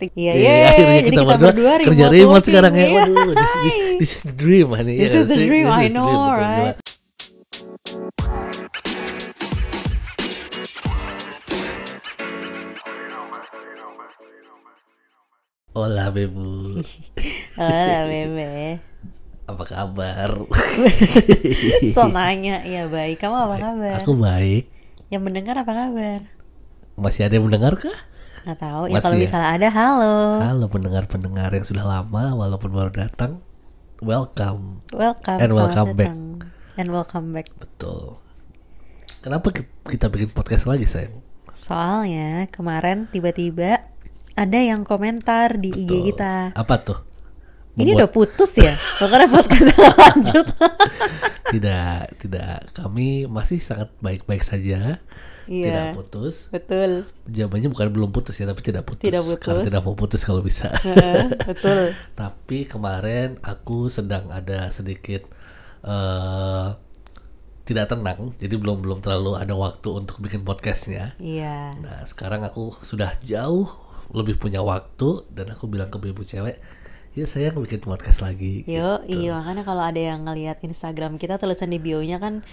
Tik- Iya, Iya, iya, akhirnya jadi kita, berdua, kerja remote working. sekarang ya. Iya. Waduh, this, this, this is the dream, honey. This Iya is the dream, This I know, betul, gila. right? Hola, Bebu. Halo, Bebe. Apa kabar? So nanya, ya baik. Kamu apa kabar? Aku baik. Yang mendengar apa kabar? Masih ada yang mendengar kah? Nggak tahu. Ya kalau ya? misalnya ada, halo. Halo pendengar-pendengar yang sudah lama walaupun baru datang. Welcome. Welcome. And welcome back. datang. And welcome back. Betul. Kenapa ki- kita bikin podcast lagi, sayang? Soalnya kemarin tiba-tiba ada yang komentar di IG Betul. kita. Apa tuh? Ini udah putus ya? Pokoknya podcast lanjut. tidak, tidak. Kami masih sangat baik-baik saja. Tidak Iya. putus. Betul. Jawabannya bukan belum putus ya, tapi tidak putus. Tidak putus. Karena tidak mau putus kalau bisa. Heeh, Betul. Tapi kemarin aku sedang ada sedikit eh tidak tenang, jadi belum belum terlalu ada waktu untuk bikin podcastnya. Iya. Nah sekarang aku sudah jauh lebih punya waktu dan aku bilang ke ibu cewek, ya saya bikin podcast lagi. Yo, gitu. iya makanya kalau ada yang ngelihat Instagram kita tulisan di bio-nya kan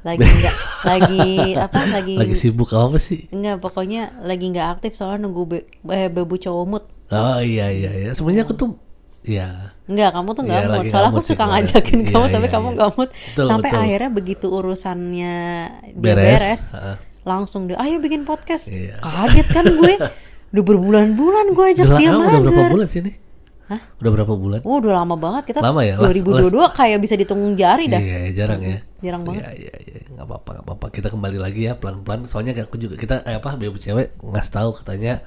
lagi nggak lagi apa lagi, Lagi sibuk apa sih? enggak pokoknya lagi nggak aktif soalnya nunggu be, eh, bebu cowok mood. Oh iya iya iya. Sebenarnya aku tuh ya Enggak, kamu tuh nggak Iya, mood. Soalnya nggak aku suka ngajakin kamu Iya, tapi iya, kamu iya. nggak mood. Betul, Sampai betul. akhirnya begitu urusannya Beres, beres, heeh. langsung deh ayo bikin podcast. Iya. Kaget kan gue. Udah berbulan-bulan gue ajak udah, dia ah, udah berapa mager. bulan sih ini? Hah? Udah berapa bulan? Oh, udah lama banget kita. Lama ya? Last- 2022 kayak bisa dihitung jari dah. Iya, jarang ya. Jarang banget. Iya, iya, iya. Nggak apa-apa, nggak apa-apa. Kita kembali lagi ya pelan-pelan. Soalnya kayak aku juga kita eh, apa bebu cewek ngasih tahu katanya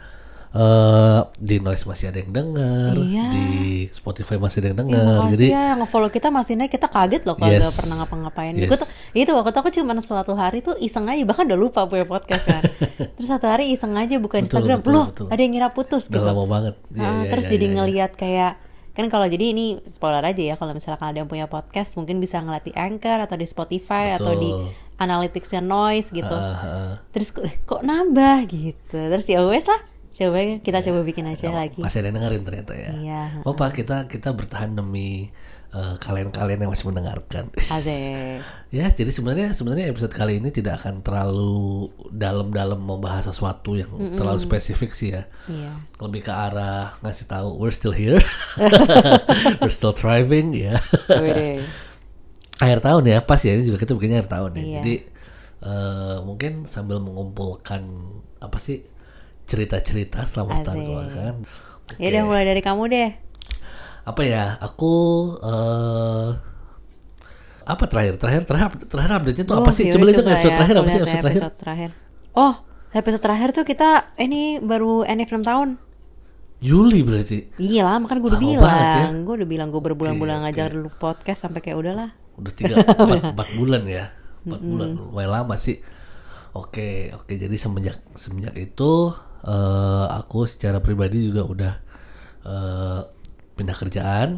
eh di noise masih ada yang dengar, Iya. di Spotify masih ada yang Ya, dengar. makasih Jadi ya yang nge-follow kita masih naik kita kaget loh kalau Yes. nggak pernah ngapa-ngapain. Yes. Gue tuh itu waktu itu aku cuma suatu hari tuh iseng aja bahkan udah lupa punya podcast kan. terus satu hari iseng aja buka Betul, Instagram, betul, loh betul. ada yang ngira putus udah gitu. lama banget. Iya, Ah, iya, terus iya, jadi iya, iya. ngelihat kayak kan kalau jadi ini spoiler aja ya kalau misalkan ada yang punya podcast mungkin bisa ngeliat di Anchor atau di Spotify atau di Betul. analyticsnya Noise gitu. Ah, ah. Terus kok, kok nambah gitu. Terus ya wes lah, coba kita coba bikin aja lagi. Masih ada yang dengerin ternyata ya. Iya. Apa kita kita bertahan demi eh, kalian-kalian yang masih mendengarkan. Ya, jadi sebenarnya sebenarnya episode kali ini tidak akan terlalu dalam-dalam membahas sesuatu yang terlalu spesifik sih ya. Iya. Lebih ke arah ngasih tahu we're still here, we're still thriving ya. Akhir tahun ya, pas ya ini juga kita bikinnya akhir tahun ya. Iya. Jadi eh, mungkin sambil mengumpulkan apa sih cerita-cerita selama setahun Asik. kemarin kan. Ya udah mulai dari kamu deh. Apa ya? Aku eh apa terakhir terakhir terakhir terakhir update-nya tuh apa Oh, sih? yaudah Coba lihat episode ya, terakhir apa sih episode terakhir? episode terakhir. Oh, episode terakhir tuh kita ini baru NF 6 tahun. Juli berarti. Iya lah, kan gue udah Lama bilang, ya. gue udah bilang gue berbulan-bulan Oke, ngajak dulu podcast sampai kayak udahlah. Udah tiga empat, empat bulan ya. Empat bulan lumayan lama sih. Oke, oke. Jadi semenjak semenjak itu eh, aku secara pribadi juga udah eh, pindah kerjaan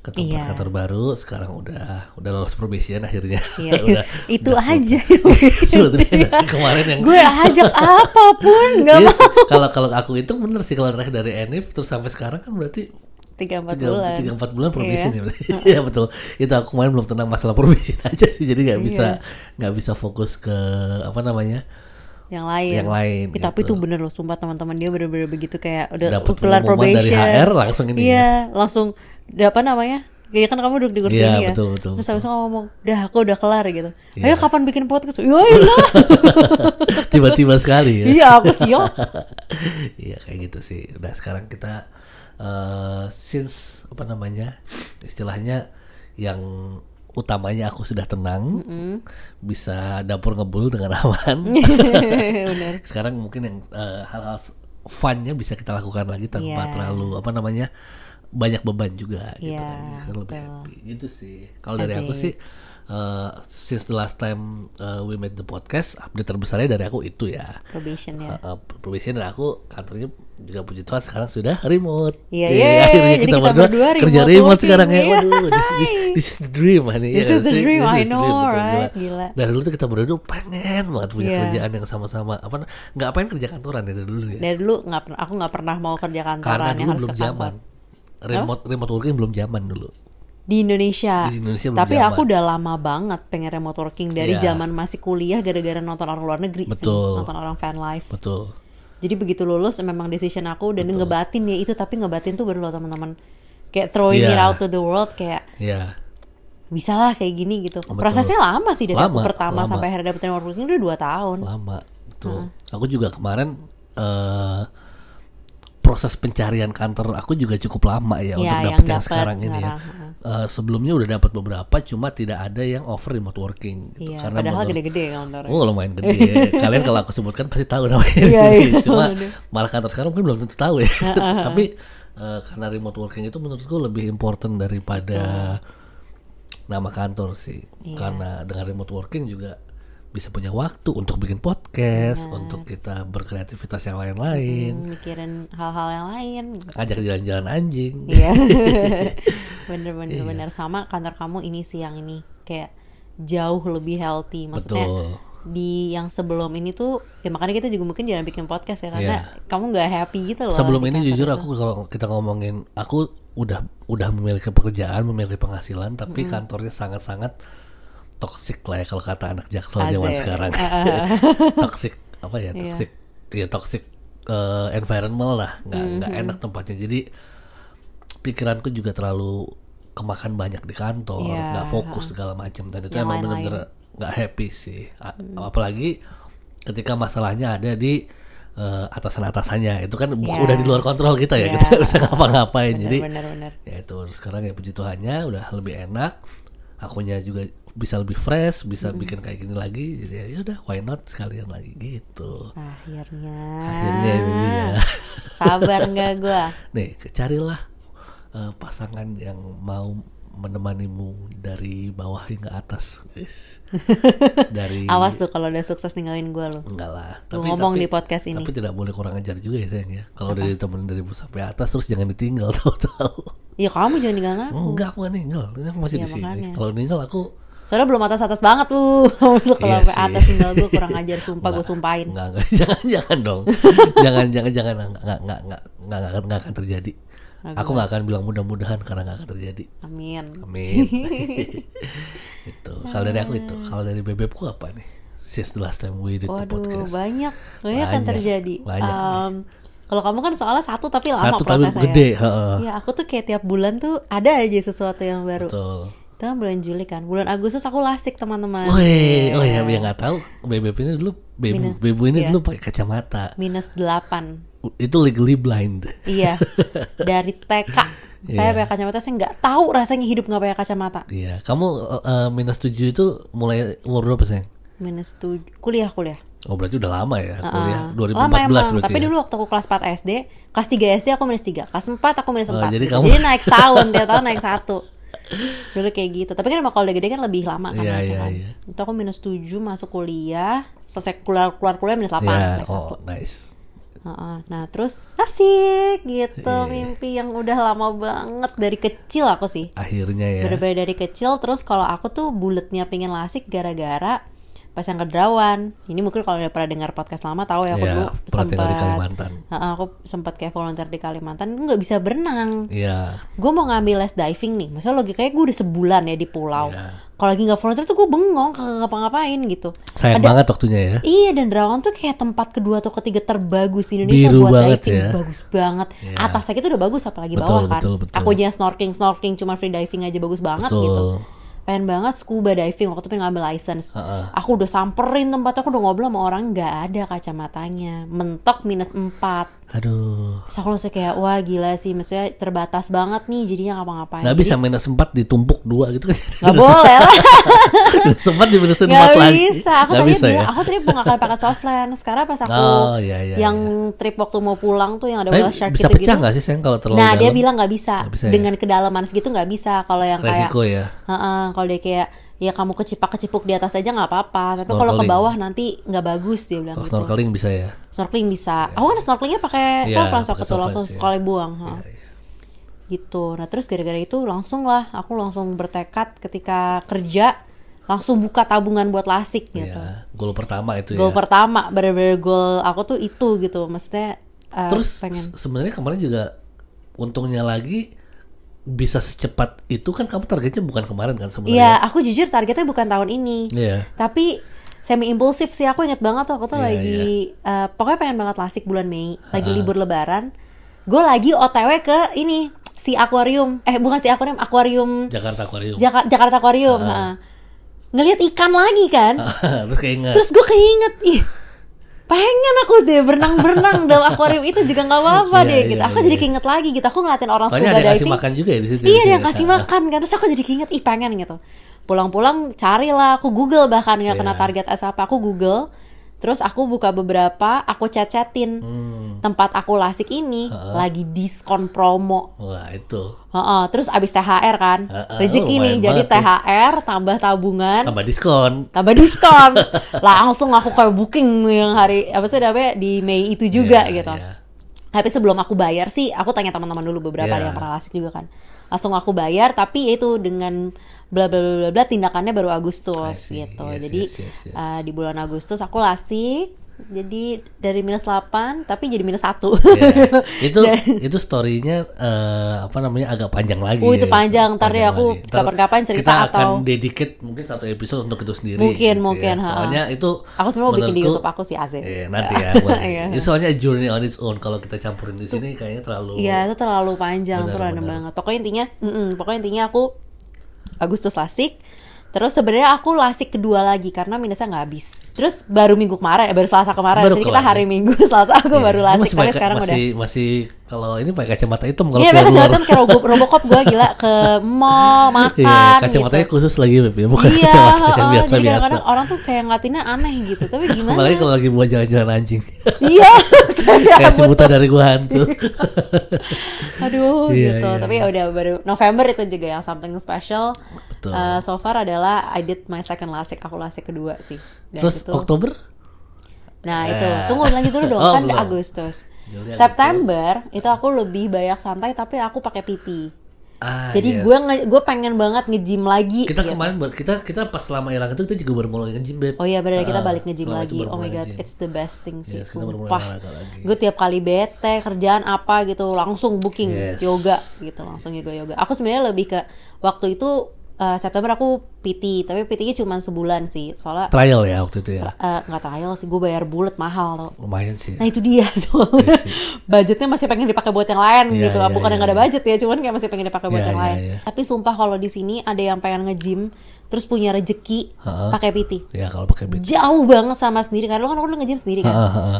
ke tempat Iya. kantor baru. Sekarang udah udah lolos probation akhirnya. Iya, udah, itu udah aja Sebetulnya kemarin yang gue ajak apa pun nggak Iya mau. kalau kalau aku itu bener sih kalau dari Enif terus sampai sekarang kan berarti Tiga empat bulan. tiga empat bulan probation Iya. ya. Iya betul. Itu aku kemarin belum tenang masalah probation aja sih jadi nggak bisa nggak bisa fokus ke apa namanya Yang lain. yang lain. Tapi gitu. itu bener loh, sumpah teman-teman dia bener-bener begitu kayak udah Dapet kelar pengumuman dari probation. HR langsung ini ya. Iya, langsung apa namanya? Iya kan kamu duduk di kursi Iya, ini ya. betul, betul, Terus habis itu ngomong, "Udah, aku udah kelar gitu." Iya. Ayo kapan bikin podcast? Ya iyalah. Tiba-tiba sekali ya. iya, aku siap. Iya kayak gitu sih. Udah sekarang kita eh since apa namanya istilahnya yang utamanya aku sudah tenang, bisa dapur ngebul dengan aman. Sekarang mungkin yang eh, hal-hal funnya bisa kita lakukan lagi tanpa Iya. terlalu apa namanya banyak beban juga gitu Iya, kan lebih betul. happy gitu sih kalau dari aku sih eh, since the last time uh, we made the podcast, update terbesarnya dari aku itu ya. probation ya Uh, uh, probation dan aku kantornya juga puji Tuhan sekarang sudah remote. Iya, Iya, yeay. akhirnya Jadi kita berdua kerja remote remote working, sekarang ya. iya. Waduh, this, this, this is the dream honey. This Iya, is the dream, this I know, betul, right? Gila. Dari dulu tuh kita berdua pengen banget punya Iya. kerjaan yang sama-sama. Apa nggak pengen kerja kantoran ya dari dulu ya. dari dulu nggak aku nggak pernah mau kerja Karena kantoran yang dulu harus belum ke kantor zaman. Remote remote working belum zaman dulu. Di Indonesia. Di Indonesia belum Tapi aku udah lama banget pengen remote working dari Iya. zaman masih kuliah gara-gara nonton orang luar negeri sih, Betul. nonton orang fan life. Betul. Jadi begitu lulus memang decision aku dan ngebatin ya itu tapi ngebatin tuh baru loh teman-teman. Kayak throwing it Iya. out to the world kayak Ya. bisa lah kayak gini gitu. Prosesnya lama sih dari aku Lama, pertama lama. sampai akhirnya dapet remote working udah 2 tahun. lama betul aku juga kemarin eh proses pencarian kantor aku juga cukup lama ya, Iya, untuk yang dapet yang, dapet sekarang ini ya Eh, sebelumnya udah dapat beberapa cuma tidak ada yang offer remote working gitu. Iya, karena padahal gede-gede kantornya. Oh, lumayan gede. Kalian kalau aku sebutkan pasti tahu namanya. Iya, iya, Cuma malah kantor sekarang mungkin belum tentu tahu ya. Tapi eh, karena remote working itu menurutku lebih important daripada nama kantor sih. Iya. Karena dengan remote working juga bisa punya waktu untuk bikin podcast, untuk kita berkreativitas yang lain-lain, Hmm, mikirin hal-hal yang lain. ajak jalan-jalan anjing. Iya. Bener-bener bener sama kantor kamu ini sih yang ini kayak jauh lebih healthy. Maksudnya Betul. di yang sebelum ini tuh ya makanya kita juga mungkin jarang bikin podcast ya karena Iya. kamu nggak happy gitu loh. Sebelum ini jujur itu. aku kalau kita ngomongin aku udah udah memiliki pekerjaan, memiliki penghasilan, tapi kantornya sangat-sangat toxic lah ya kalau kata anak jaksel zaman sekarang. toxic apa ya? Iya. Toxic. Ya toxic eh, environment lah, nggak nggak Mm-hmm. enak tempatnya. Jadi pikiranku juga terlalu kemakan banyak di kantor, Iya, nggak fokus segala macam. Dan itu Yang emang bener-bener nggak happy sih. A- Apalagi ketika masalahnya ada di eh, atasan-atasannya itu kan Iya. udah di luar kontrol kita ya Iya. kita bisa ngapa-ngapain jadi bener-bener. ya itu sekarang ya puji Tuhannya udah lebih enak akunya juga bisa lebih fresh bisa bikin kayak gini lagi jadi ya udah why not sekalian lagi gitu Akhirnya. akhirnya ini ya Sabar nggak gua? nih carilah eh, pasangan yang mau menemanimu dari bawah hingga atas guys dari Awas tuh kalau udah sukses ninggalin gua lo. Enggak lah. Lu ngomong di podcast ini. Tapi tidak boleh kurang ajar juga ya sayang ya. Kalau udah ditemenin dari bawah sampai atas terus jangan ditinggal tahu-tahu. Ya kamu jangan ninggalin aku. Enggak, aku gak ninggal. Aku masih Iya, di sini. Kalau ninggal aku Soalnya belum atas-atas banget lu. Lu kalau Iya sampai sih. atas tinggal gua kurang ajar sumpah gua sumpahin. enggak, enggak, jangan jangan dong. jangan jangan jangan enggak enggak enggak enggak enggak, enggak, akan terjadi. Aku nggak akan bilang mudah-mudahan karena nggak akan terjadi. Amin. Amin. itu. Kalau dari aku itu. Kalau dari bebekku apa nih? Since the last time we did the Waduh, podcast. banyak. Banyak kan Banyak, terjadi. banyak. Em, kalau kamu kan soalnya satu tapi lama Satu tapi prosesnya. gede. heeh. Iya, aku tuh kayak tiap bulan tuh ada aja sesuatu yang baru. Betul. Itu kan bulan Juli kan. Bulan Agustus aku lasik teman-teman. Wih, oh ya, yang nggak tahu, bebek ini dulu, bebu, Minus- bebu ini iya. dulu pakai kacamata. Minus 8. Itu legally blind. Iya. Dari TK. Saya Iya. pakai kacamata, saya nggak tahu rasanya hidup nggak pakai kacamata. Iya, kamu eh, minus 7 itu mulai umur berapa sih? Minus 7. Kuliah, kuliah. Oh berarti udah lama ya, kuliah. Ah, Lama 2014 emang. berarti Tapi ya? dulu waktu aku kelas 4 SD, kelas 3 SD aku minus 3, kelas 4 aku minus Oh, 4. jadi gitu. kamu- Jadi naik setahun, tiap tahun naik satu. Dulu kayak gitu. Tapi kan emang kalau udah gede kan lebih lama kan naiknya iya, kan. iya. Itu aku minus 7 masuk kuliah, selesai keluar, keluar kuliah minus 8. Naik satu. oh nice. Heeh. Nah terus asik gitu Iya. mimpi yang udah lama banget dari kecil aku sih Akhirnya ya. bener-bener dari kecil terus kalau aku tuh buletnya pengen lasik gara-gara pas yang kedrawan ini mungkin kalau udah pernah dengar podcast lama tahu ya aku Iya, dulu di sempat Kalimantan. Aku sempat kayak volunteer di Kalimantan nggak bisa berenang Iya, gue mau ngambil les diving nih maksudnya logikanya gue udah sebulan ya di pulau Iya. kalau lagi nggak volunteer tuh gue bengong kagak ngapa-ngapain gitu sayang Ada- banget waktunya ya. Iya dan Derawan tuh kayak tempat kedua atau ketiga terbagus di Indonesia Biru buat banget diving ya. bagus banget. Iya. Atasnya itu udah bagus apalagi Betul, bawah kan. betul, betul. Aku aja snorkeling snorkeling cuma free diving aja bagus banget Betul. gitu. Pengen banget scuba diving waktu itu pengen ngambil license. Heeh. Aku udah samperin tempatnya aku udah ngobrol sama orang nggak ada kacamatanya. Mentok minus 4 Aduh. Terus aku langsung kayak wah gila sih maksudnya terbatas banget nih jadinya ngapa-ngapain. Nggak bisa minus 4 ditumpuk dua gitu kan. Nggak boleh lah. Sempat di minus 4 Nggak lagi. bisa. Aku tadi bisa bilang, ya. aku tadi mau ngakal pakai soft lens. Sekarang pas aku Oh, iya, iya, yang trip waktu mau pulang tuh yang ada whale shark bisa gitu-gitu. pecah nggak sih sayang kalau terlalu Nah dia dalam? bilang nggak bisa. Bisa ya? Dengan kedalaman segitu nggak bisa. Kalau yang kayak, Resiko ya. Heeh, kalau dia kayak ya kamu kecipak-kecipuk di atas aja nggak apa-apa tapi kalau ke bawah nanti nggak bagus dia bilang gitu snorkeling bisa ya. snorkeling bisa aku kan snorkelingnya pakai Iya, soft waktu itu langsung iya. sekali buang ha. Iya, iya. gitu nah terus gara-gara itu langsung lah aku langsung bertekad ketika kerja langsung buka tabungan buat lasik gitu Iya, Goal pertama itu goal ya. pertama bener-bener goal aku tuh itu gitu maksudnya eh, Terus pengen se- sebenarnya kemarin juga untungnya lagi bisa secepat itu kan kamu targetnya bukan kemarin kan Iya, sebenarnya. aku jujur targetnya bukan tahun ini. Iya. Tapi semi impulsif sih aku inget banget tuh aku tuh Iya, lagi eh, pokoknya pengen banget lasik bulan Mei, lagi libur lebaran. Gue lagi OTW ke ini si akuarium. Eh bukan si akuarium, akuarium Jakarta Aquarium. Jaka- Jakarta Aquarium. Ah. ha. Ngelihat ikan lagi kan. Terus keinget. Terus gue keinget, ih pengen aku deh berenang-berenang dalam akuarium itu juga nggak apa-apa Iya, deh iya, gitu. Aku iya. jadi keinget lagi gitu. Aku ngeliatin orang scuba yang kasih diving. makan juga ya di situ. Iya di dia kasih makan kan Terus aku jadi keinget Ih pengen gitu Pulang-pulang carilah Aku google bahkan nggak kena Iya. target as apa Aku google Terus aku buka beberapa Aku chat-chatin Hmm. Tempat aku lasik ini Lagi diskon promo Wah itu Heeh, Terus abis THR kan Heeh, Rezeki oh, nih Jadi tuh. THR Tambah tabungan tambah diskon. Tambah diskon Langsung aku kayak booking Yang hari Apa sih namanya Di Mei itu juga Iya, gitu iya. tapi sebelum aku bayar sih, aku tanya teman-teman dulu beberapa ada yang pernah lasik juga kan. Langsung aku bayar, tapi itu dengan bla bla bla bla, bla tindakannya baru Agustus see. gitu. Yes, Jadi yes, yes, yes. uh, di bulan Agustus aku lasik. Jadi dari minus 8 tapi jadi minus 1. Iya. itu itu storynya eh, apa namanya agak panjang lagi. Oh, itu ya. panjang. Ntar deh Panjang aku. Ntar kapan-kapan cerita kita atau- akan dedicate mungkin satu episode untuk itu sendiri. Mungkin, gitu ya. mungkin, ha. Soalnya itu aku sebenarnya mau bikin di YouTube aku sih Azim. Iya, nanti ya. boleh. Iya. Ini soalnya journey on its own kalau kita campurin di sini kayaknya terlalu Iya itu terlalu panjang, Benar, benar. banget. Pokoknya intinya, mm-mm, pokoknya intinya aku Agustus lasik. Terus sebenarnya aku lasik kedua lagi karena minusnya nggak habis. Terus baru minggu kemarin, eh, baru Selasa kemarin. Baru Jadi kita hari ya? Minggu Selasa aku Iya. baru lasik. masih Tapi sekarang masih, udah. masih kalau ini pakai kacamata hitam kalau Iya, pakai kacamata kayak Robo- Robocop gue gila ke mall Iya, makan kacamatanya gitu. khusus lagi Beb, ya, bukan Iya, kacamata yang biasa jadi biasa. kadang-kadang orang tuh kayak ngeliatinnya aneh gitu. Tapi gimana? Apalagi kalau lagi buat jalan-jalan anjing. Iya, kayak Kayak si buta dari gua hantu. Aduh Iya, gitu. iya, Tapi ya udah baru November itu juga yang something special. Betul. Uh, so far adalah I did my second lasik, aku lasik kedua sih. Dan Terus itu, Oktober? nah itu Eh. tunggu lanjut dulu dong Oh, kan belum. Agustus. Juli, Agustus. September itu aku lebih banyak santai tapi aku pakai PT. Ah, Jadi yes. gue gue pengen banget nge-gym lagi. kita gitu. kemarin kita kita pas selama hilang itu kita juga baru mulai nge-gym beb. Oh iya benar kita Ah, balik nge-gym selama lagi. Oh my god, it's the best thing sih. Yes, Sumpah. Gue tiap kali bete kerjaan apa gitu langsung booking Yes. yoga gitu langsung yoga yoga. Aku sebenarnya lebih ke waktu itu eh, September aku PT, tapi PT-nya cuma sebulan sih. Soalnya Trial ya waktu itu ya. eh, nggak trial sih, gue bayar bulat mahal loh. Lumayan sih. Nah itu dia soalnya Iya budgetnya masih pengen dipakai buat yang lain Iya, gitu. iya, Bukan yang iya, nggak ada iya. budget ya, cuman kayak masih pengen dipakai buat Iya, yang iya, lain. iya. Tapi sumpah kalau di sini ada yang pengen nge-gym terus punya rezeki Ha-ha. pakai PT. Ya kalau pakai beat. Jauh banget sama sendiri kan. Lo kan udah nge-gym sendiri kan.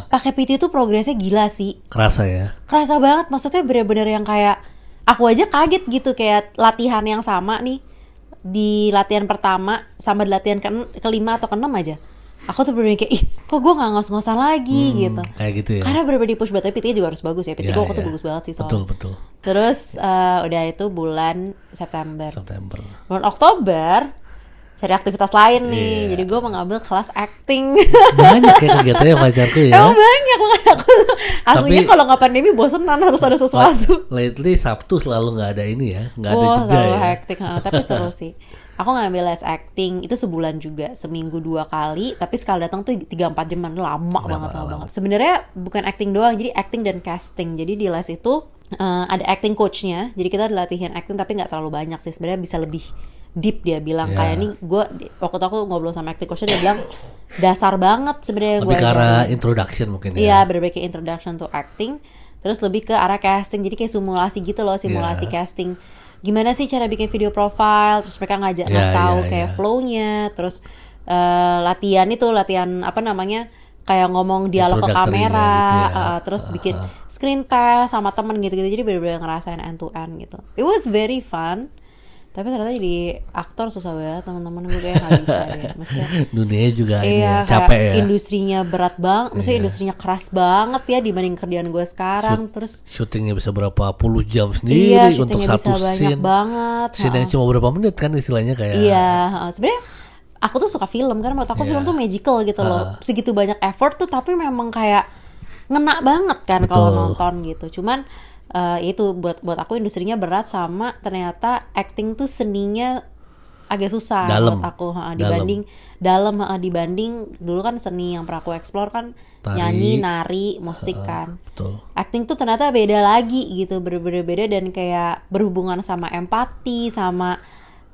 Pakai PT itu progresnya gila sih. Kerasa ya. Kerasa banget maksudnya bener-bener yang kayak aku aja kaget gitu kayak latihan yang sama nih di latihan pertama sama di latihan ke kelima atau keenam aja. Aku tuh bener kayak ih kok gue nggak ngos-ngosan lagi Hmm, gitu. Kayak gitu ya. Karena bener-bener di push banget, tapi PT juga harus bagus ya. PT Ya, itu ya. bagus banget sih soalnya. Betul betul. Terus eh, udah itu bulan September. September. Bulan Oktober cari aktivitas lain nih. Iya. Jadi gue mengambil kelas acting. Banyak ya kegiatannya pacarku ya. Emang banyak makanya aku aslinya Tapi- kalau nggak pandemi bosenan harus ada sesuatu. Lately Sabtu selalu nggak ada ini ya, nggak ada jeda terlalu ya. hektik, tapi seru sih. Aku ngambil les acting itu sebulan juga, seminggu dua kali, tapi sekali datang tuh 3-4 jaman lama banget, lama lama. banget. Sebenarnya bukan acting doang, jadi acting dan casting. Jadi di les itu eh, ada acting coachnya, jadi kita latihan acting tapi nggak terlalu banyak sih. Sebenarnya bisa lebih deep dia bilang Ya. kayak nih gue waktu aku ngobrol sama acting coachnya dia bilang dasar banget sebenarnya gue ke arah introduction mungkin ya. Iya, berbagai introduction to acting, terus lebih ke arah casting. Jadi kayak simulasi gitu loh, simulasi Iya. casting. Gimana sih cara bikin video profile? Terus mereka ngajak Iya, ngasih tahu iya, kayak iya. flow-nya, terus eh, latihan itu latihan apa namanya? kayak ngomong dialog ke kamera, gitu ya. eh, terus bikin screen test sama temen gitu-gitu. Jadi bener-bener ngerasain end to end gitu. It was very fun. Tapi ternyata jadi aktor susah banget teman-teman gue kayak nggak bisa deh maksudnya Dunianya juga ini Iya, ya, kayak capek ya. industrinya berat banget, maksudnya industrinya keras banget ya dibanding kerjaan gue sekarang. Terus Syutingnya bisa berapa puluh jam sendiri iya, untuk satu bisa banyak scene. banget. Scene yang cuma berapa menit kan istilahnya kayak. Iya, sebenarnya aku tuh suka film kan, menurut aku Iya. film tuh magical gitu loh. Segitu banyak effort tuh, tapi memang kayak ngena banget kan kalau nonton gitu. Cuman eh, itu buat buat aku industrinya berat sama ternyata acting tuh seninya agak susah Dalam. buat aku ha, dibanding dalam ha, dibanding dulu kan seni yang pernah aku explore kan Tari. nyanyi nari musik kan Betul. acting tuh ternyata beda lagi gitu berbeda beda dan kayak berhubungan sama empati sama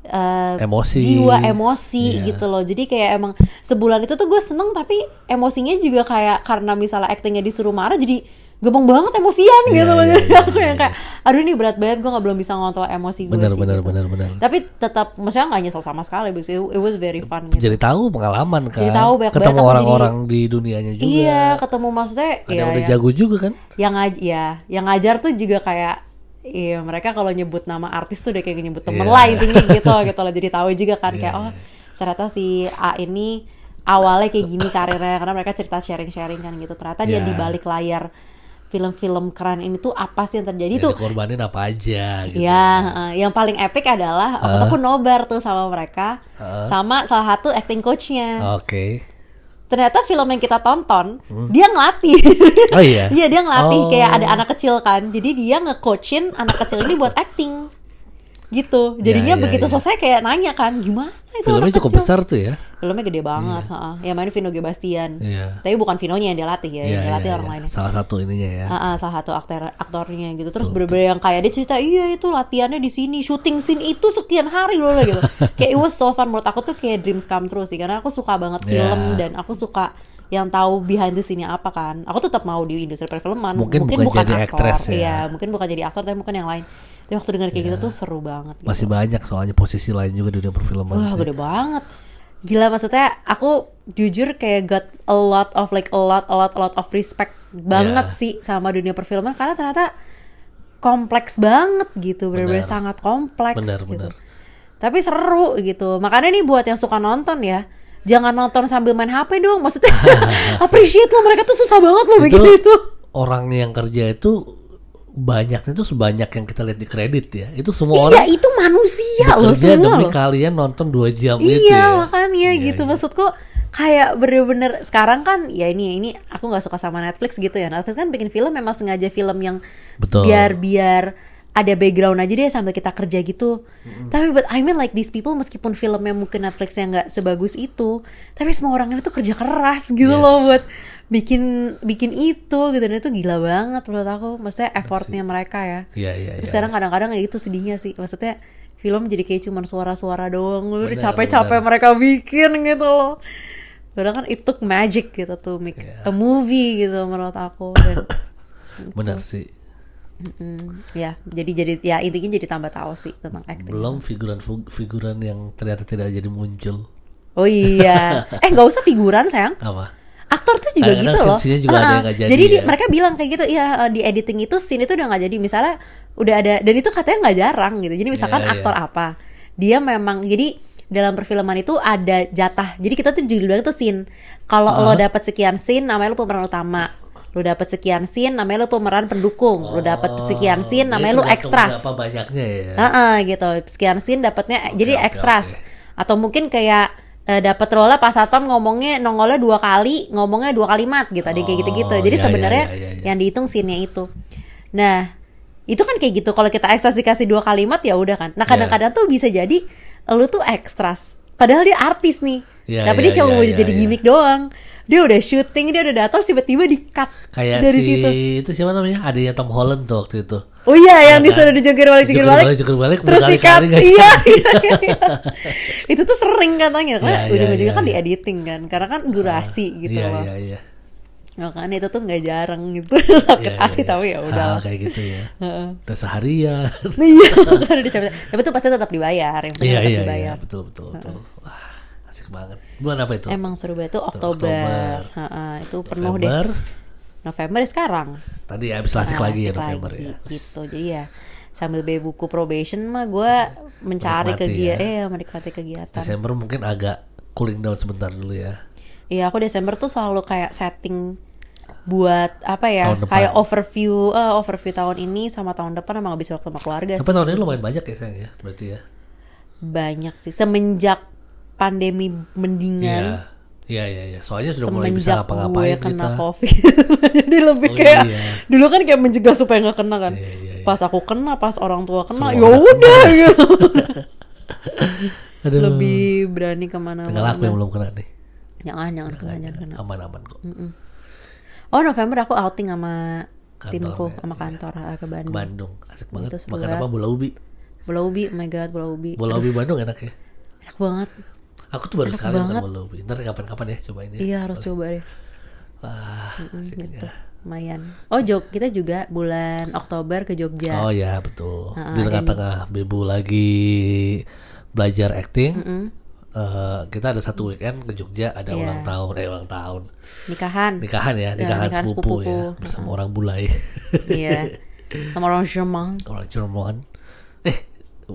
eh, Emosi. jiwa emosi Iya. gitu loh jadi kayak emang sebulan itu tuh gue seneng tapi emosinya juga kayak karena misalnya actingnya disuruh marah jadi gampang banget emosian Iya, gitu iya, jadi iya, aku yang kayak aduh ini berat banget gue nggak belum bisa ngontrol emosi gue Benar, sih benar, gitu. benar, benar. tapi tetap maksudnya nggak nyesel sama sekali because it, it was very fun gitu Jadi tahu pengalaman kan. Jadi tahu banyak Ketemu orang-orang di dunianya juga. iya ketemu maksudnya Ada ya, yang udah jago juga kan. yang ngaj ya yang ngajar tuh juga kayak iya mereka kalau nyebut nama artis tuh udah kayak nyebut temen Iya. lah intinya gitu gitu loh jadi tahu juga kan kayak Iya, oh ternyata si A ini awalnya kayak gini karirnya karena mereka cerita sharing-sharing kan gitu ternyata dia Iya. di balik layar film-film keren ini tuh apa sih yang terjadi Yang tuh dikorbanin apa aja gitu. Ya, heeh. yang paling epic adalah waktu itu aku nobar tuh sama mereka, sama salah satu acting coachnya. Oke. Ternyata film yang kita tonton, dia ngelatih. Oh iya. Iya dia ngelatih Oh. kayak ada anak kecil kan. Jadi dia nge-coachin anak kecil ini buat acting. Gitu. Jadinya Ya, ya, begitu ya. selesai kayak nanya kan, gimana itu Filmnya cukup kecil? besar tuh ya. Filmnya gede banget, heeh. Yang main Vino G. Bastian. Iya. Tapi bukan Vinonya yang dia latih ya, Iya, yang dia latih iya, orang iya. lainnya. Salah satu ininya ya. Ah, ah, salah satu aktor aktornya gitu terus bener-bener yang kayak dia cerita iya itu latihannya di sini syuting scene itu sekian hari loh gitu kayak it was so fun menurut aku tuh kayak dreams come true sih karena aku suka banget film Yeah. dan aku suka yang tahu behind the scene-nya apa kan aku tetap mau di industri perfilman Mungkin bukan jadi aktor ya. iya mungkin bukan jadi aktor tapi mungkin yang lain tapi waktu dengar kayak gitu tuh seru banget gitu. Masih banyak soalnya posisi lain juga di dunia perfilman. Wah sih. gede banget Gila maksudnya aku jujur kayak got a lot of like a lot a lot a lot of respect banget Yeah. sih sama dunia perfilman karena ternyata kompleks banget gitu benar-benar Benar. sangat kompleks Benar, gitu. benar. Tapi seru gitu. Makanya nih buat yang suka nonton ya, jangan nonton sambil main HP dong. Maksudnya appreciate loh mereka tuh susah banget loh bikin itu. orang yang kerja itu banyaknya tuh sebanyak yang kita lihat di kredit ya. Itu semua Iya orang itu manusia loh semua demi loh. kalian nonton dua jam iya itu ya. makanya Iya, gitu iya. maksudku kayak bener-bener sekarang kan ya ini ini aku nggak suka sama Netflix gitu ya Netflix kan bikin film memang sengaja film yang Betul. biar biar ada background aja deh sambil kita kerja gitu tapi but I mean like these people meskipun filmnya mungkin Netflixnya nggak sebagus itu tapi semua orang ini tuh kerja keras gitu Yes. loh buat bikin bikin itu gitu. Dan itu gila banget menurut aku. Maksudnya effortnya mereka ya. Iya, iya, tapi iya. sekarang kadang-kadang kayak gitu sedihnya sih. Maksudnya film jadi kayak cuman suara-suara doang. Lu udah capek-capek mereka bikin gitu loh. Padahal kan it took magic gitu tuh make Iya. a movie gitu menurut aku. Dan Benar sih. mm, ya jadi jadi ya intinya jadi tambah tahu sih tentang acting Belum figuran-figuran yang ternyata tidak jadi muncul. oh iya. Eh nggak usah figuran sayang. Apa? Aktor tuh juga gitu loh juga ada Heeh. yang nggak jadi jadi di- ya. mereka bilang kayak gitu ya di editing itu scene itu udah nggak jadi misalnya udah ada dan itu katanya nggak jarang gitu jadi misalkan Iya, iya. aktor apa dia memang jadi dalam perfilman itu ada jatah jadi kita tuh judul bilang tuh scene kalau lo dapat sekian scene namanya lo pemeran utama lo dapat sekian scene namanya lo pemeran pendukung lo dapat sekian scene Oh, namanya lo ekstras Berapa banyaknya ya? Heeh, gitu. Sekian scene dapatnya jadi oke, ekstras. oke. Atau mungkin kayak eh, dapat role pas satpam ngomongnya nongolnya dua kali, ngomongnya dua kalimat gitu. Ada kayak gitu-gitu. Oh, Jadi iya, sebenarnya iya, iya, iya. yang dihitung scene-nya itu. Nah, itu kan kayak gitu. Kalau kita ekstras dikasih dua kalimat ya udah kan. Nah, kadang-kadang tuh bisa jadi lu tuh ekstras. Padahal dia artis nih. Iya, Tapi iya, dia cuma iya, mau iya, jadi iya. gimmick doang. Dia udah syuting, dia udah datang tiba-tiba di-cut Kayak dari si situ. itu siapa namanya? Adanya Tom Holland tuh waktu itu. Oh iya, yang kan? disuruh dijungkir balik, jungkir balik, balik, jungkir balik, terus berkali-kali dikat. nggak Iya, iya, iya. itu tuh sering katanya, karena Iya, iya, ujung-ujungnya iya, kan iya. di editing kan, karena kan durasi gitu iya, loh. Iya, iya. Makanya itu tuh nggak jarang gitu sakit Iya, hati iya, tapi ya udah. Ah, kayak gitu ya. Udah seharian. Iya, capek. Tapi itu pasti tetap dibayar, yang penting Iya, tetap iya, iya. dibayar. Betul, betul, betul. Wah, banget. Bulan apa itu? Emang seru banget tuh Oktober. Oktober. Heeh, itu penuh deh. November. November ya sekarang. Tadi habis lasik Ah, lagi ya November lagi, ya. gitu jadi ya sambil beli buku probation mah gue mencari kegiatan ya. eh menikmati kegiatan Desember mungkin agak cooling down sebentar dulu ya. Iya aku Desember tuh selalu kayak setting buat apa ya kayak overview eh, overview tahun ini sama tahun depan emang habis waktu sama keluarga Tapi tahun ini lumayan banyak ya sayang ya, berarti ya. banyak sih semenjak pandemi mendingan Iya, iya, iya. iya. Soalnya sudah mulai bisa semenjak gue ngapa-ngapain kena kita. covid jadi lebih Oh, kayak iya. dulu kan kayak mencegah supaya nggak kena kan Iya, iya, iya. pas aku kena pas orang tua kena ya udah gitu Aduh. lebih berani ke mana Tinggal aku yang belum kena nih. jangan jangan kena jangan kena Aman-aman kok. oh November aku outing sama Kantor, timku ya, sama kantor ah, ke Ke Bandung Bandung. Asik banget. Itu Makan apa? Bola ubi. bola ubi oh my god bola ubi Bola ubi Bandung enak ya. enak banget Aku tuh baru Enak sekali banget. bola ubi. Ntar kapan-kapan ya cobain ya. iya harus coba deh Wah, gitu ya. lumayan oh Jog kita juga bulan Oktober ke Jogja Oh ya betul. Ah, Di tengah-tengah Bebu lagi belajar acting. eh, kita ada satu weekend ke Jogja ada Iya. ulang tahun, eh ulang tahun, nikahan nikahan ya, Ya, nikahan, nikahan sepupu, sepupuku. ya bersama orang bulai, iya sama orang Jemang orang Cirebon.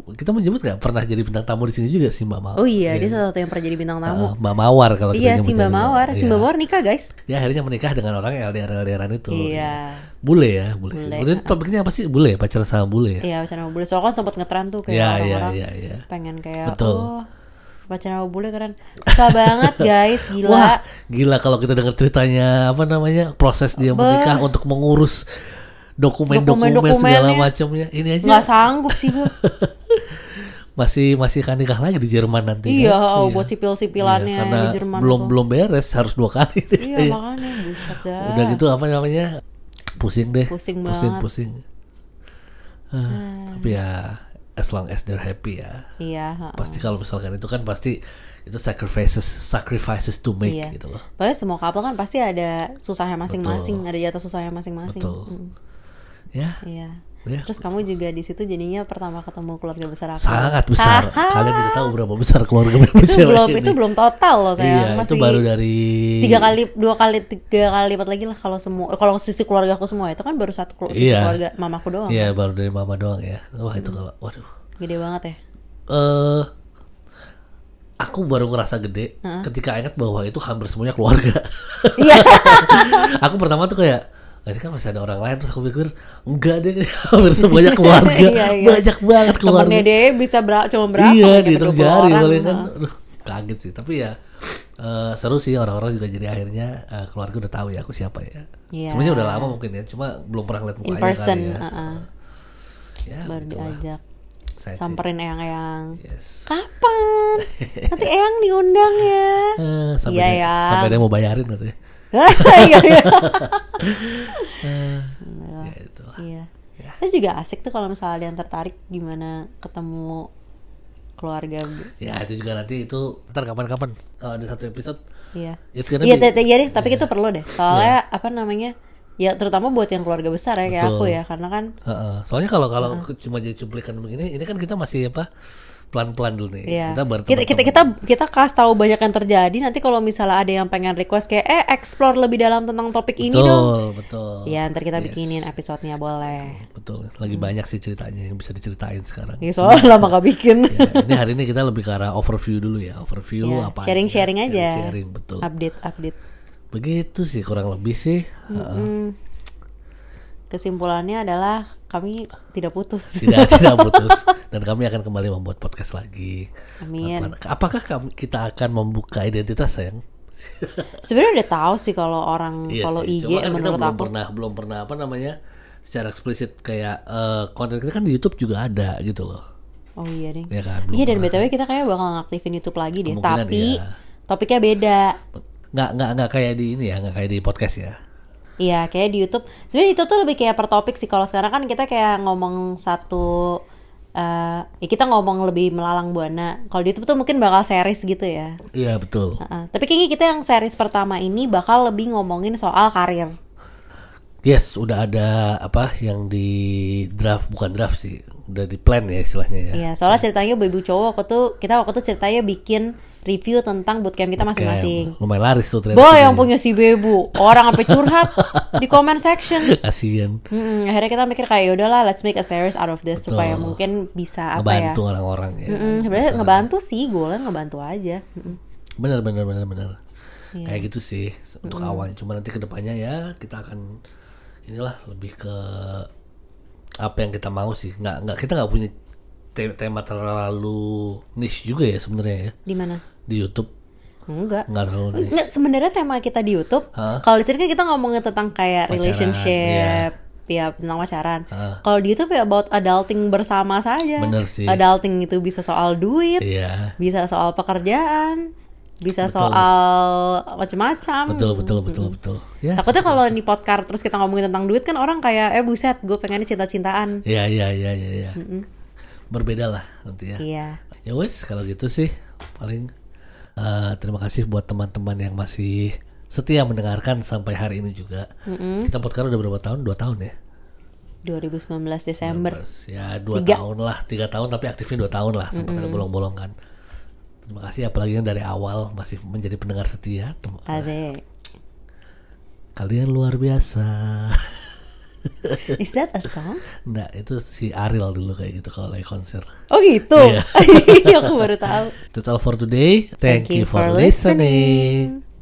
Kita menyebut nggak pernah jadi bintang tamu di sini juga sih Mbak Mawar. oh iya dia salah satu yang pernah jadi bintang tamu Eh, Mbak Mawar kalau kita iya si Mbak. Mawar si Iya. Mbak Mawar nikah guys Dia akhirnya menikah dengan orang yang LDR LDRan itu. iya Bule ya, bule. Bule, Bule. topiknya apa sih? Bule, ya? pacaran sama bule ya? iya pacaran sama bule soalnya kan sempat ngetren tuh kayak Iya, iya, orang-orang iya, iya. pengen kayak Betul. oh pacaran sama bule keren susah banget guys gila Wah, gila kalau kita dengar ceritanya apa namanya proses dia menikah untuk mengurus dokumen-dokumen segala macamnya. Ini aja nggak sanggup sih gue masih masih kan nikah lagi di Jerman nanti. iya kan? oh, buat sipil-sipilannya Iya, karena di Jerman belum tuh. belum beres harus dua kali. iya makanya buset dah Udah gitu apa namanya pusing deh. Pusing pusing, banget. pusing. Ah, Tapi ya as long as they're happy ya. iya ha-ha. Pasti kalau misalkan itu kan pasti itu sacrifices sacrifices to make Iya. gitu loh. Pokoknya semua couple kan pasti ada susahnya masing-masing, ada jatah susahnya masing-masing. Betul. Mm, Ya, Iya. Ya. Terus kamu juga di situ jadinya pertama ketemu keluarga besar aku. sangat besar. Kalian tidak tahu berapa besar keluarga Bebo itu belum ini. itu belum total loh saya Iya, masih itu baru dari tiga kali dua kali tiga kali lipat lagi lah kalau semua kalau sisi keluarga aku semua itu kan baru satu sisi Iya. keluarga mamaku doang Iya, baru dari mama doang ya. Wah, itu kalau waduh. gede banget ya Eh aku baru ngerasa gede ketika ingat bahwa itu hampir semuanya keluarga. iya aku pertama tuh kayak "Ah, ini kan masih ada orang lain terus aku pikir enggak deh hampir semuanya keluarga. Iya, iya. banyak banget keluarga. temennya dia bisa ber cuma berapa iya dihitung 20 jari paling kan. Aduh kaget sih. Tapi ya eh, seru sih orang-orang juga jadi akhirnya eh, keluarga udah tahu ya aku siapa ya. Iya. sebenarnya udah lama mungkin ya cuma belum pernah lihat in mukanya person kali ya. uh-uh. ya baru begitulah. diajak. Samperin eyang-eyang. Yes. Kapan? Nanti eyang diundang ya. Eh, sampai Iya, dia, ya. sampai dia mau bayarin katanya iya iya ya iya. Terus juga asik tuh kalau misalnya ada yang tertarik gimana ketemu keluarga ya itu juga nanti itu ntar kapan-kapan kalau ada satu episode. Iya. Itu kan iya te- te- iya deh tapi itu perlu deh. Soalnya apa namanya ya terutama buat yang keluarga besar ya kayak Betul. aku ya karena kan Heeh. Soalnya kalau kalau cuma jadi cuplikan begini, ini kan kita masih apa pelan-pelan dulu nih. Iya. Kita baru kita, kita kita kita kasih tahu banyak yang terjadi nanti kalau misalnya ada yang pengen request kayak eh explore lebih dalam tentang topik ini betul, dong betul. ya ntar kita Yes. bikinin episodenya boleh Betul. Lagi banyak sih ceritanya yang bisa diceritain sekarang. ya soalnya lama gak bikin Ya, ini hari ini kita lebih ke arah overview dulu ya, overview Ya, apa sharing-sharing aja. Sharing betul. update update Begitu sih kurang lebih sih. Heeh. Hmm. kesimpulannya adalah kami tidak putus Tidak tidak putus dan kami akan kembali membuat podcast lagi. Amin. Apakah kami, kita akan membuka identitas sayang? sebenarnya udah tahu sih kalau orang Iya kalau sih. IG Cuma kan kita menurut belum aku pernah belum pernah apa namanya secara eksplisit kayak eh, konten kita kan di YouTube juga ada gitu loh. oh iya deh Ya kan. iya dan btw kita kayak bakal ngaktifin YouTube lagi deh tapi iya. topiknya beda nggak nggak nggak kayak di ini ya nggak kayak di podcast ya. Iya, kayak di YouTube. Sebenarnya itu tuh lebih kayak per topik sih. Kalau sekarang kan kita kayak ngomong satu, eh ya kita ngomong lebih melalang buana. Kalau di YouTube tuh mungkin bakal series gitu ya. Iya betul. Heeh. Tapi kayaknya kita yang series pertama ini bakal lebih ngomongin soal karir. Yes, udah ada apa yang di draft bukan draft sih. udah di plan ya istilahnya ya. Iya, soalnya ceritanya ibu cowok waktu tuh kita waktu itu ceritanya bikin review tentang bootcamp kita masing-masing. Lumayan laris tuh ternyata. Boy yang punya si Bebu, orang sampai curhat di comment section. Kasian. Mm-mm, akhirnya kita mikir kayak yaudahlah let's make a series out of this Betul. supaya mungkin bisa apa ya. Ngebantu orang-orang ya. Sebenarnya ngebantu sih, goalnya ngebantu aja. Mm-mm. Bener bener bener bener. Iya. Kayak gitu sih untuk awalnya. Cuma nanti ke depannya ya kita akan inilah lebih ke apa yang kita mau sih. Nggak nggak kita nggak punya te- tema terlalu niche juga ya sebenarnya ya Di mana? Di YouTube Enggak. nggak terlalu niche. Enggak, sebenarnya tema kita di YouTube, Hah? kalau di sini kan kita ngomongin tentang kayak Pacaran, relationship, ya tentang pacaran. Hah. Kalau di YouTube ya about adulting bersama saja. Bener sih. Adulting itu bisa soal duit, Iya. bisa soal pekerjaan, bisa Betul. soal macam-macam. Betul betul betul betul. Ya. Takutnya kalau di podcast terus kita ngomongin tentang duit kan orang kayak eh buset, gue pengennya cinta-cintaan. Iya iya iya iya. Ya. Berbeda lah nanti ya. Iya. Ya wes kalau gitu sih paling eh, terima kasih buat teman-teman yang masih setia mendengarkan sampai hari ini juga. Kita podcast udah berapa tahun? Dua tahun ya. 2019 Desember. Terus ya dua Tiga. tahun lah, tiga tahun tapi aktifnya dua tahun lah sempat ada bolong-bolong kan. Terima kasih apalagi yang dari awal masih menjadi pendengar setia. Tem- Asik. Kalian luar biasa. Is that a song? Nah itu si Ariel dulu kayak gitu kalau lagi konser. Oh gitu. Iya. Aku baru tahu. That's all for today. Thank, you for listening.